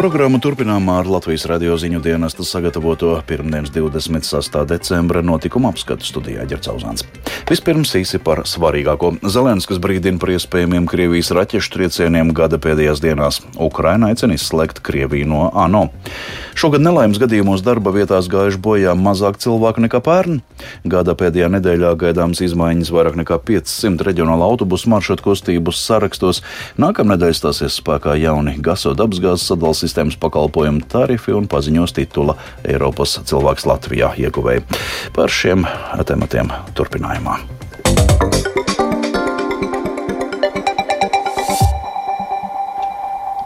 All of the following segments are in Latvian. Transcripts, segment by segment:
Programmu turpinām ar Latvijas radio ziņu dienesta sagatavoto pirmdienas 26. decembra notikuma apskatu studijā Ģercauzāns. Vispirms īsi par svarīgāko. Zelenskas brīdina par iespējamiem Krievijas raķešu triecieniem gada pēdējās dienās. Ukraina aicina izslēgt Krieviju no ANO. Šogad nelaimes gadījumos darba vietās gājuši bojā mazāk cilvēku nekā pērn. Gada pēdējā nedēļā gaidāmas izmaiņas vairāk nekā 500 reģionāla autobusu maršrutu kustības sarakstos. Nākamnedēļ stāsies spēkā jauni gaso dabasgāzes sadalījumi sistēmas pakalpojumu tarifi un paziņos titula Eiropas cilvēks Latvijā ieguvēja. Par šiem tematiem turpinājumā. Пока!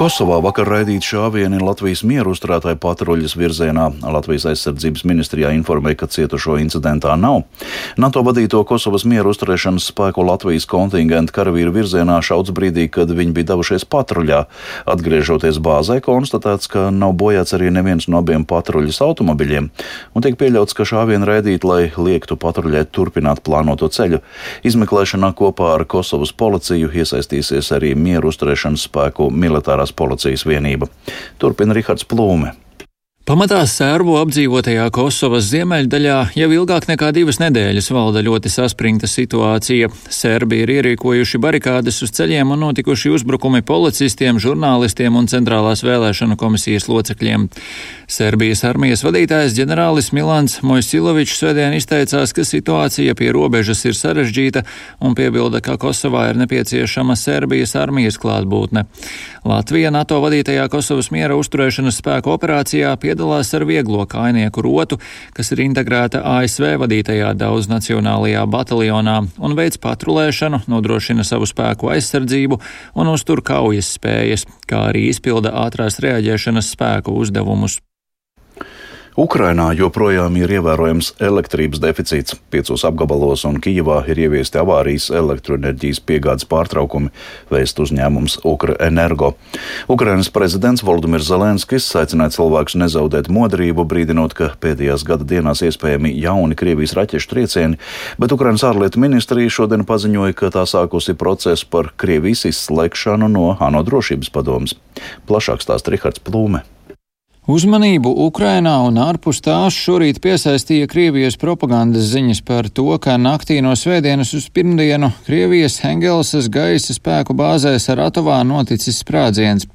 Kosovā vakar raidīti šāvieni Latvijas mieru uzturētāju patruļas virzienā. Latvijas aizsardzības ministrijā informēja, ka cietušo incidentā nav. NATO vadīto Kosovas mieru uzturēšanas spēku Latvijas kontingenta karavīru virzienā šauts brīdī, kad viņi bija devušies patruļā. Atgriežoties bāzē, konstatēts, ka nav bojāts arī neviens no abiem patruļas automobiļiem, un tiek pieļauts, ka šāvieni raidīt, lai liektu patruļai turpināt plānoto ceļu. Izmeklēšanā kopā ar Kosovas policiju iesaistīsies arī mieru uzturēšanas spēku militārās policijas vienība. Turpina Rihards Plūme. Pamatā sērbu apdzīvotajā Kosovas ziemeļdaļā jau ilgāk nekā divas nedēļas valda ļoti saspringta situācija. Serbi ir ierīkojuši barikādes uz ceļiem un notikuši uzbrukumi policistiem, žurnālistiem un centrālās vēlēšanu komisijas locekļiem. Serbijas armijas vadītājs ģenerālis Milans Mojsilovičs svētdien izteicās, ka situācija pie robežas ir sarežģīta un piebilda, ka Kosovā ir nepieciešama Serbijas armijas klātbūtne. Latvija NATO vadītajā Kosovas miera uzturēšanas spēku operācijā piedalās piedalās ar vieglo kainieku rotu, kas ir integrēta ASV vadītajā daudznacionālajā bataljonā un veids patrulēšanu, nodrošina savu spēku aizsardzību un uztur kaujas spējas, kā arī izpilda ātrās reaģēšanas spēku uzdevumus. Ukrainā joprojām ir ievērojams elektrības deficīts. Piecos apgabalos un Kijavā ir ieviesti avārijas elektroenerģijas piegādes pārtraukumi, vēst uzņēmums Ukra Energo. Ukrainas prezidents Volodimirs Zelenskis aicināja cilvēkus nezaudēt modrību, brīdinot, ka pēdējās gada dienās iespējami jauni Krievijas raķešu triecieni, bet Ukrainas ārlietu ministrija šodien paziņoja, ka tā sākusi procesu par Krievijas izslēgšanu no ANO drošības padomas. Plašāk stāsta Rihards Plūme. Uzmanību Ukrainā un ārpus tās šorīt piesaistīja Krievijas propagandas ziņas par to, ka naktī no svētdienas uz pirmdienu Krievijas Hengelsas gaisa spēku bāzē Saratovā noticis sprādziens.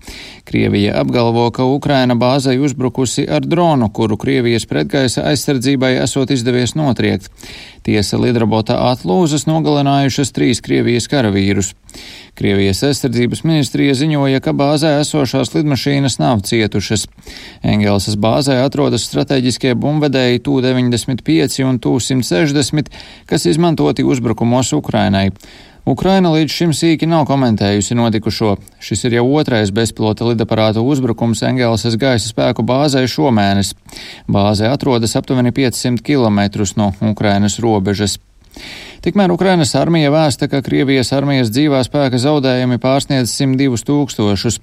Krievija apgalvo, ka Ukraina bāzei uzbrukusi ar dronu, kuru Krievijas pretgaisa aizsardzībai esot izdevies notriekt. Tiesa lidrabota atlūzas nogalinājušas trīs Krievijas karavīrus. Krievijas aizsardzības ministrija ziņoja, ka bāzē esošās lidmašīnas nav cietušas. Engelsas bāzē atrodas strateģiskie bumbvedēji Tu-95 un Tu-160, kas izmantoti uzbrukumos Ukrainai. Ukraina līdz šim sīki nav komentējusi notikušo. Šis ir jau otrais bezpilota lidaparāta uzbrukums Engelsas gaisa spēku bāzē šomēnes. Bāze atrodas aptuveni 500 km no Ukrainas robežas. Tikmēr Ukrainas armija vēsta, ka Krievijas armijas dzīvā spēka zaudējumi pārsniedz 102 tūkstošus.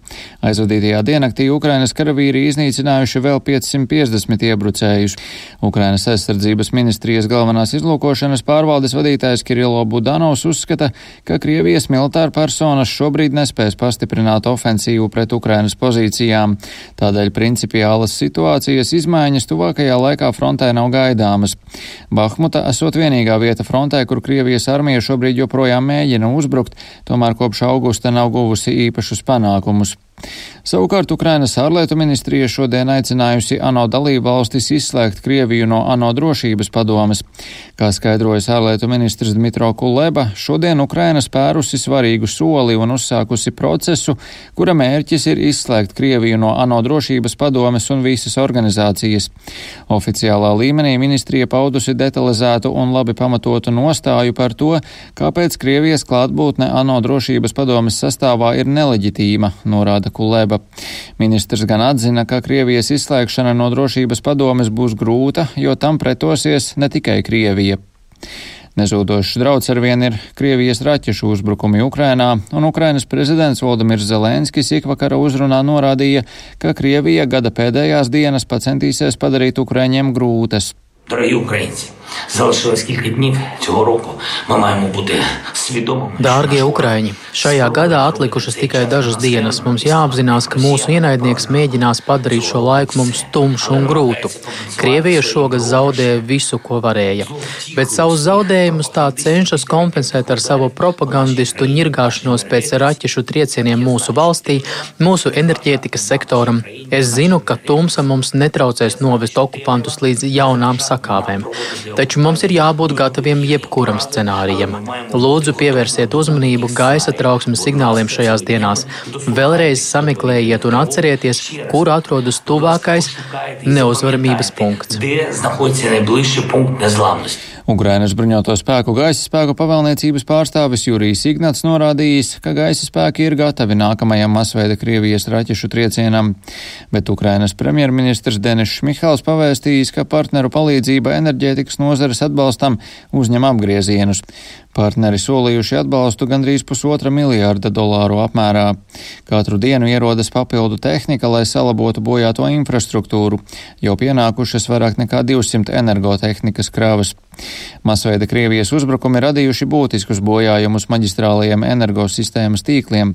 Aizvadītajā diennaktī Ukrainas karavīri iznīcinājuši vēl 550 iebrucējus. Ukrainas aizsardzības ministrijas galvenās izlūkošanas pārvaldes vadītājs Kirilo Budanovs uzskata, ka Krievijas militāra personas šobrīd nespēs pastiprināt ofensīvu pret Ukrainas pozīcijām. Tādēļ principiālas situācijas izmaiņas tuvākajā laikā frontē nav gaidāmas. Bahmuta esot vienīgā vieta frontē kur Krievijas armija šobrīd joprojām mēģina uzbrukt, tomēr kopš augusta nav guvusi īpašus panākumus. Savukārt Ukrainas ārlietu ministrija šodien aicinājusi ANO dalību valstis izslēgt Krieviju no ANO drošības padomes. Kā skaidrojas ārlietu ministrs Dmitro Kuleba, šodien Ukraina spērusi svarīgu soli un uzsākusi procesu, kura mērķis ir izslēgt Krieviju no ANO drošības padomes un visas organizācijas. Oficiālā līmenī ministrija paudusi detalizētu un labi pamatotu nostāju par to, kāpēc Krievijas klātbūtne ANO drošības padomes sastāvā ir neleģitīma, norāda Kuleba. Ministrs gan atzina, ka Krievijas izslēgšana no drošības padomes būs grūta, jo tam pretosies ne tikai Krievija. Nezūdošs drauds arvien ir Krievijas raķešu uzbrukumi Ukrainā, un Ukrainas prezidents Valdemirs Zelenskis ikvakara uzrunā norādīja, ka Krievija gada pēdējās dienas pacentīsies padarīt Ukraiņiem grūtas. Ukraiņi! залишилось кілька днів цього року. Ми маємо бути свідомими. Dārgie Ukraiņi, šajā gadā atlikušas tikai dažas dienas. Mums jāapzinās, ka mūsu ienaidnieks mēģinās padarīt šo laiku mums tumšu un grūtu. Krievija šogad zaudēja visu, ko varēja, bet savus zaudējumus tā cenšas kompensēt ar savu propagandistu ņirgāšanos pēc raķešu triecieniem mūsu valstī, mūsu enerģētikas sektoram. Es zinu, ka tumsa mums netraucēs novest okupantus līdz jaunām sakāvēm, taču mums ir jābūt gataviem jebkuram scenārijam. Lūdzu, pievērsiet uzmanību gaisa trauksmes signāliem šajās dienās. Vēlreiz sameklējiet un atcerieties, kur atrodas tuvākais neuzvaramības punkts. Ukrainas bruņoto spēku gaisa spēku pavēlniecības pārstāvis Jurijs Ignats norādījis, ka gaisa spēki ir gatavi nākamajam masveida Krievijas raķešu triecienam, bet Ukrainas premjerministrs Denis Šmihāls pavēstījis, ka partneru palīdzība enerģētikas nozares atbalstam uzņem apgriezienus. Partneri solījuši atbalstu gandrīz pusotra miljārda dolāru apmērā. Katru dienu ierodas papildu tehnika, lai salabotu bojāto infrastruktūru. Jau pienākušas vairāk nekā 200 energotehnikas krāvas. Masveida Krievijas uzbrukumi radījuši būtiskus bojājumus maģistrālajiem energosistēmas tīkliem.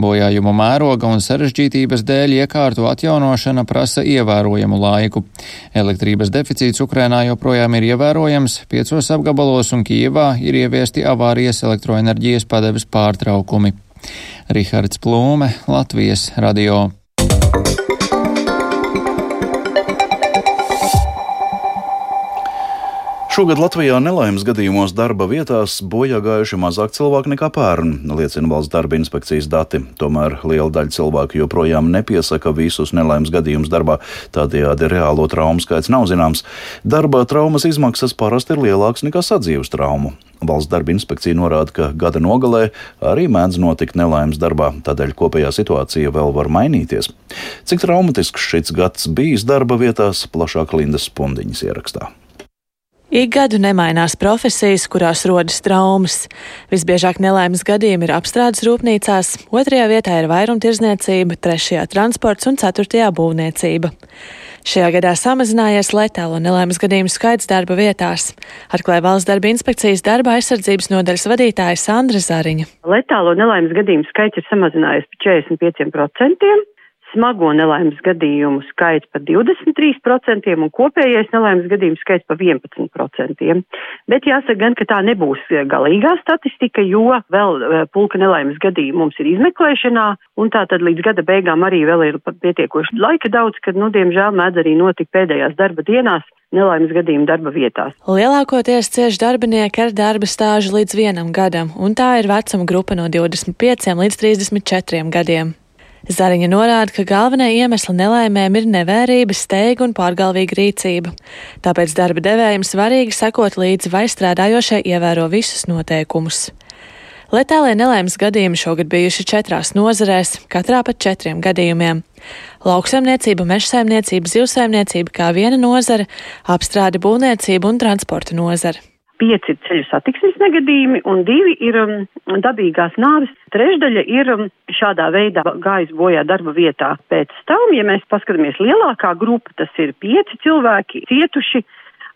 Bojājumu mēroga un sarežģītības dēļ iekārtu atjaunošana prasa ievērojamu laiku. Elektrības deficīts Ukrainā joprojām ir ievērojams, piecos apgabalos un Kijevā ir ieviesti avārijas elektroenerģijas padeves pārtraukumi. Rihards Plūme, Latvijas radio. Šogad Latvijā nelaimes gadījumos darba vietās bojā gājuši mazāk cilvēku nekā pērn, liecina valsts darba inspekcijas dati. Tomēr liela daļa cilvēku joprojām nepiesaka visus nelaimes gadījumus darbā, tādējādi reālo traumu skaits nav zināms. Darba traumas izmaksas parasti ir lielākas nekā sadzīves traumu. Valsts darba inspekcija norāda, ka gada nogalē arī mēdz notikt nelaimes darbā, tādēļ kopējā situācija vēl var mainīties. Cik traumatisks šis gads bijis darba vietās, plašāk Lindas Spundiņas ierakstā. Ik gadu nemainās profesijas, kurās rodas traumas. Visbiežāk nelaimes gadījumi ir apstrādes rūpnīcās, otrajā vietā ir vairumtirdzniecība, trešajā transports un ceturtajā būvniecība. Šajā gadā samazinājies letālo nelaimes gadījumu skaits darba vietās, atklāja valsts darba inspekcijas darba aizsardzības nodaļas vadītāja Sandra Zariņa. Letālo nelaimes gadījumu skaits ir samazinājies par 45%. Smago nelaimes gadījumu skaits par 23% un kopējais nelaimes gadījumu skaits par 11%. Bet jāsaka gan, ka tā nebūs galīgā statistika, jo vēl pulka nelaimes gadījumu mums ir izmeklēšanā, un tā tad līdz gada beigām arī vēl ir pietiekoši laika daudz, kad, nu, diemžēl mēdz arī notikt pēdējās darba dienās nelaimes gadījumu darba vietās. Lielākoties cieši darbinieki ar darba stāžu līdz vienam gadam, un tā ir vecuma grupa no 25 līdz 34 gadiem. Zariņa norāda, ka galvenie iemesli nelaimēm ir nevērība, steiga un pārgalvīga rīcība. Tāpēc darba devējiem svarīgi sekot līdzi, vai strādājošie ievēro visus noteikumus. Letālie nelaimes gadījumi šogad bijuši četrās nozarēs, katrā pat četriem gadījumiem. Lauksaimniecība, mežsaimniecība, zivsaimniecība kā viena nozara, apstrāde būvniecība un transporta nozara pieci ir ceļu satiksmes negadījumi un divi ir um, dabīgās nāves. Trešdaļa ir um, šādā veidā gājis bojā darba vietā. Pēc tam, ja mēs paskatāmies lielākā grupa, tas ir pieci cilvēki cietuši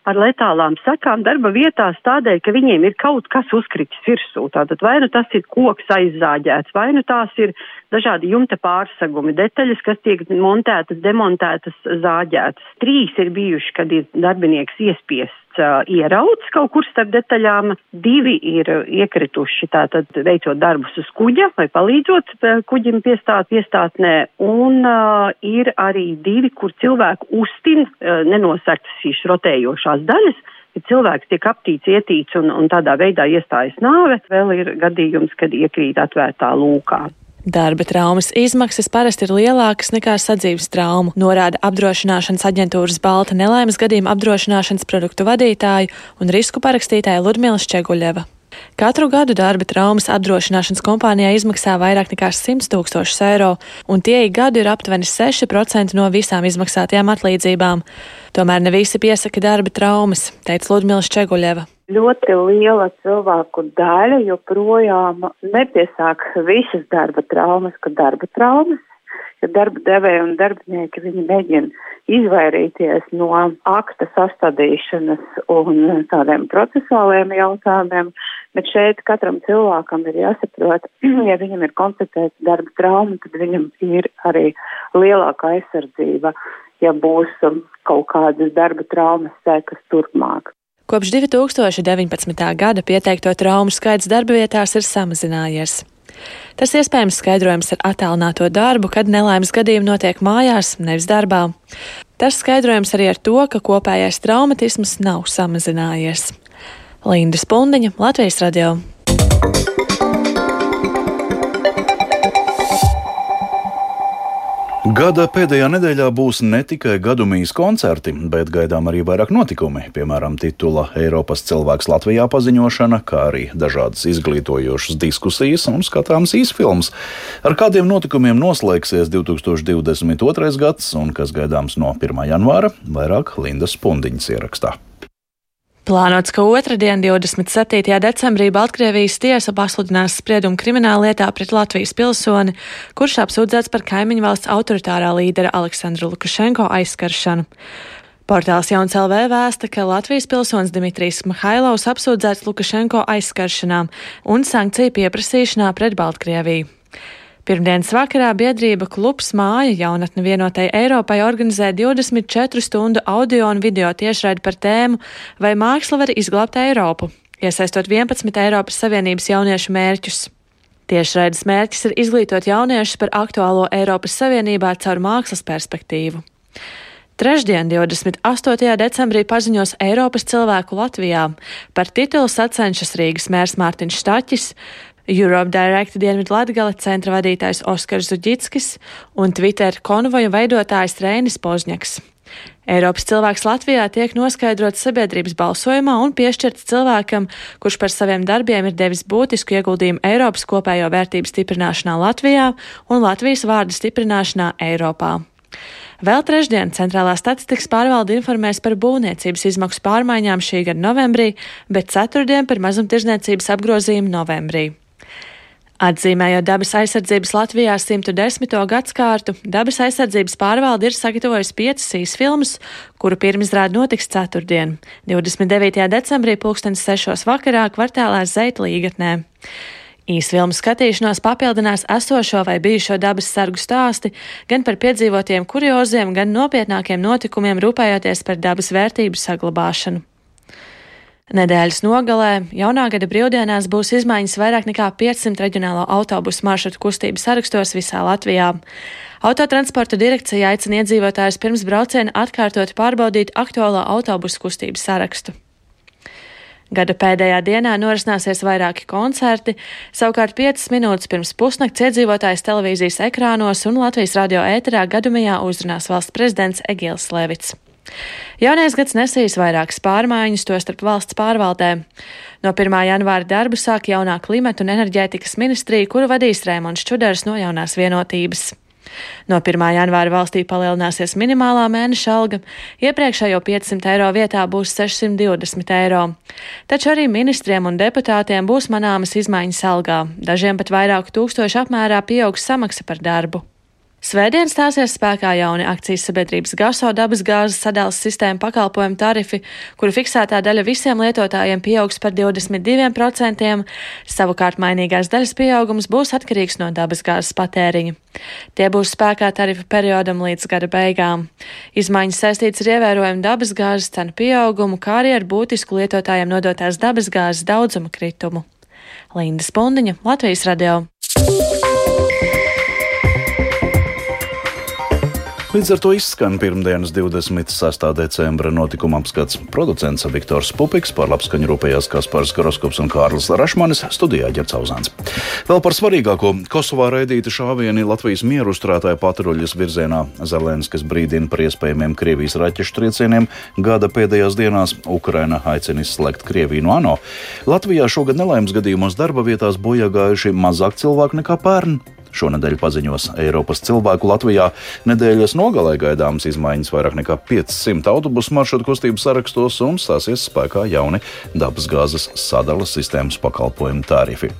ar letālām sakām darba vietās tādēļ, ka viņiem ir kaut kas uzkritis virsū. Tātad vai nu tas ir koks aizzāģēts, vai nu tās ir dažādi jumta pārsegumi, detaļas, kas tiek montētas, demontētas, zāģētas. Trīs ir bijuši, kad ir darbinieks iespiests uh, ierauts kaut kur starp detaļām, divi ir iekrituši tātad veicot darbus uz kuģa vai palīdzot uh, kuģim piestāt piestātnē, un uh, ir arī divi, kur cilvēku uztin uh, nenosaktas šīs rotējošās daļas, ja cilvēks tiek aptīts, ietīts un, un tādā veidā iestājas nāve, vēl ir gadījums, kad iekrīt atvērtā lūkā. Darba traumas izmaksas parasti ir lielākas nekā sadzīves traumu, norāda apdrošināšanas aģentūras Balta nelaimes gadījuma apdrošināšanas produktu vadītāja un risku parakstītāja Ludmila Šķeguļeva. Katru gadu darba traumas apdrošināšanas kompānijā izmaksā vairāk nekā 100 tūkstošus eiro, un tie ik gadu ir aptuveni 6% no visām izmaksātajām atlīdzībām. Tomēr ne visi piesaka darba traumas, teica Ludmila Šķeguļeva ļoti liela cilvēku daļa joprojām nepiesāk visas darba traumas, ka darba traumas ka darba devēja un darbinieki viņi mēģina izvairīties no akta sastādīšanas un tādiem procesuāliem jautājumiem, bet šeit katram cilvēkam ir jāsaprot, ja viņam ir konstatēta darba trauma, tad viņam ir arī lielāka aizsardzība, ja būs kaut kādas darba traumas sekas turpmāk. Kopš 2019. gada pieteikto traumu skaits darba vietās ir samazinājies. Tas iespējams skaidrojams ar attālināto darbu, kad nelaimes gadījumi notiek mājās, nevis darbā. Tas skaidrojams arī ar to, ka kopējais traumatisms nav samazinājies. Linda Spundiņa, Latvijas radio. Gada pēdējā nedēļā būs ne tikai gadumijas koncerti, bet gaidām arī vairāk notikumi, piemēram, titula Eiropas cilvēks Latvijā paziņošana, kā arī dažādas izglītojošas diskusijas un skatāms īsfilms. Ar kādiem notikumiem noslēgsies 2022. gads un kas gaidāms no 1. janvāra, vairāk Lindas Pundiņas ierakstā. Plānots, ka otrdien, 27. decembrī, Baltkrievijas tiesa pasludinās spriedumu krimināla lietā pret Latvijas pilsoni, kurš apsūdzēts par kaimiņu valsts autoritārā līdera Aleksandru Lukašenko aizskaršanu. Portāls Jauns LV vēsta, ka Latvijas pilsonis Dimitrijs Mihailovs apsūdzēts Lukašenko aizskaršanā un sankciju pieprasīšanā pret Baltkrieviju. Pirmdienas vakarā biedrība Klubs Māja jaunatne vienotai Eiropai organizē 24 stundu audio un video tiešraidi par tēmu Vai māksla var izglābt Eiropu, iesaistot 11 Eiropas Savienības jauniešu mērķus. Tiešraides mērķis ir izglītot jauniešus par aktuālo Eiropas Savienībā caur mākslas perspektīvu. Trešdien, 28. decembrī, paziņos Eiropas cilvēku Latvijā. Par titulu sacenšas Rīgas mērs Mārtiņš Štaķis, Europe Direct Dienvidu Latgale centra vadītājs Oskars Zuģickis un Twitter konvoja veidotājs Rēnis Pozņaks. Eiropas cilvēks Latvijā tiek noskaidrots sabiedrības balsojumā un piešķirts cilvēkam, kurš par saviem darbiem ir devis būtisku ieguldījumu Eiropas kopējo vērtību stiprināšanā Latvijā un Latvijas vārdu stiprināšanā Eiropā. Vēl trešdien Centrālā statistikas pārvalde informēs par būvniecības izmaksu pārmaiņām šī gada novembrī, bet ceturtdien par mazumtirdzniecības apgrozījumu novembrī. Atzīmējot dabas aizsardzības Latvijā 110. gadskārtu, dabas aizsardzības pārvalde ir sagatavojusi piecas īsfilmas, kuru pirmizrāde notiks ceturtdien, 29. decembrī, 2006. vakarā kvartālā Zeitlīgatnē. Īsfilmu skatīšanos papildinās esošo vai bijušo dabas sargu stāsti gan par piedzīvotiem kurioziem, gan nopietnākiem notikumiem rūpējoties par dabas vērtību saglabāšanu. Nedēļas nogalē jaunā gada brīvdienās būs izmaiņas vairāk nekā 500 reģionālo autobusu maršrutu kustības sarakstos visā Latvijā. Autotransporta direkcija aicina iedzīvotājus pirms brauciena atkārtot pārbaudīt aktuālo autobusu kustības sarakstu. Gada pēdējā dienā norisināsies vairāki koncerti, savukārt 5 minūtes pirms pusnakts iedzīvotājs televīzijas ekrānos un Latvijas radio ēterā gadumijā uzrunās valsts prezidents Egils Levits. Jaunais gads nesīs vairākas pārmaiņas, tostarp valsts pārvaldē. No 1. janvāra darbu sāk jaunā klimata un enerģētikas ministrija, kuru vadīs Rēmons Čuders no jaunās vienotības. No 1. janvāra valstī palielināsies minimālā mēneša alga, iepriekšējo 500 eiro vietā būs 620 eiro. Taču arī ministriem un deputātiem būs manāmas izmaiņas algā, dažiem pat vairāku tūkstošu apmērā pieaugs samaksa par darbu. Svētdien stāsies spēkā jauni akcijas sabiedrības gaso dabas gāzes sadales sistēma pakalpojumu tarifi, kuru fiksētā daļa visiem lietotājiem pieaugs par 22%, savukārt mainīgās daļas pieaugums būs atkarīgs no dabas gāzes patēriņa. Tie būs spēkā tarifu periodam līdz gada beigām. Izmaiņas saistītas ar ievērojumu dabas gāzes cenu pieaugumu, kā arī ar būtisku lietotājiem nodotās dabas gāzes daudzuma kritumu. Linda Spundiņa, Latvijas radio. Līdz ar to izskan pirmdienas 26. decembra notikuma apskats. Producents Viktors Pupiks, par labskaņu rūpējās Kaspars Karoskops un Kārlis Rašmanis, studijā ģercauzāns. Vēl par svarīgāko Kosovā raidīta šāvieni Latvijas mieru uzturētāju patruļas virzienā Zelenskas brīdina par iespējamiem Krievijas raķešu triecieniem gada pēdējās dienās. Ukraina aicina izslēgt Krieviju no ANO. Latvijā šogad nelaimes gadījumos darba vietās bojā gājuši mazāk cilvēku nekā pērn. Šonadēļ paziņos Eiropas cilvēku Latvijā. Nedēļas nogalē gaidāmas izmaiņas vairāk nekā 500 autobusu maršrutu kustības sarakstos un stāsies spēkā jauni dabasgāzes sadalas sistēmas pakalpojumu tarifi.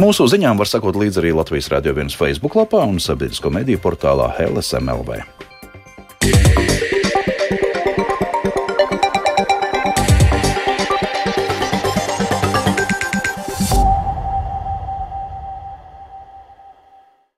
Mūsu ziņām var sakot līdzi arī Latvijas Radio 1 Facebook lapā un sabiedrisko mediju portālā LSMLV.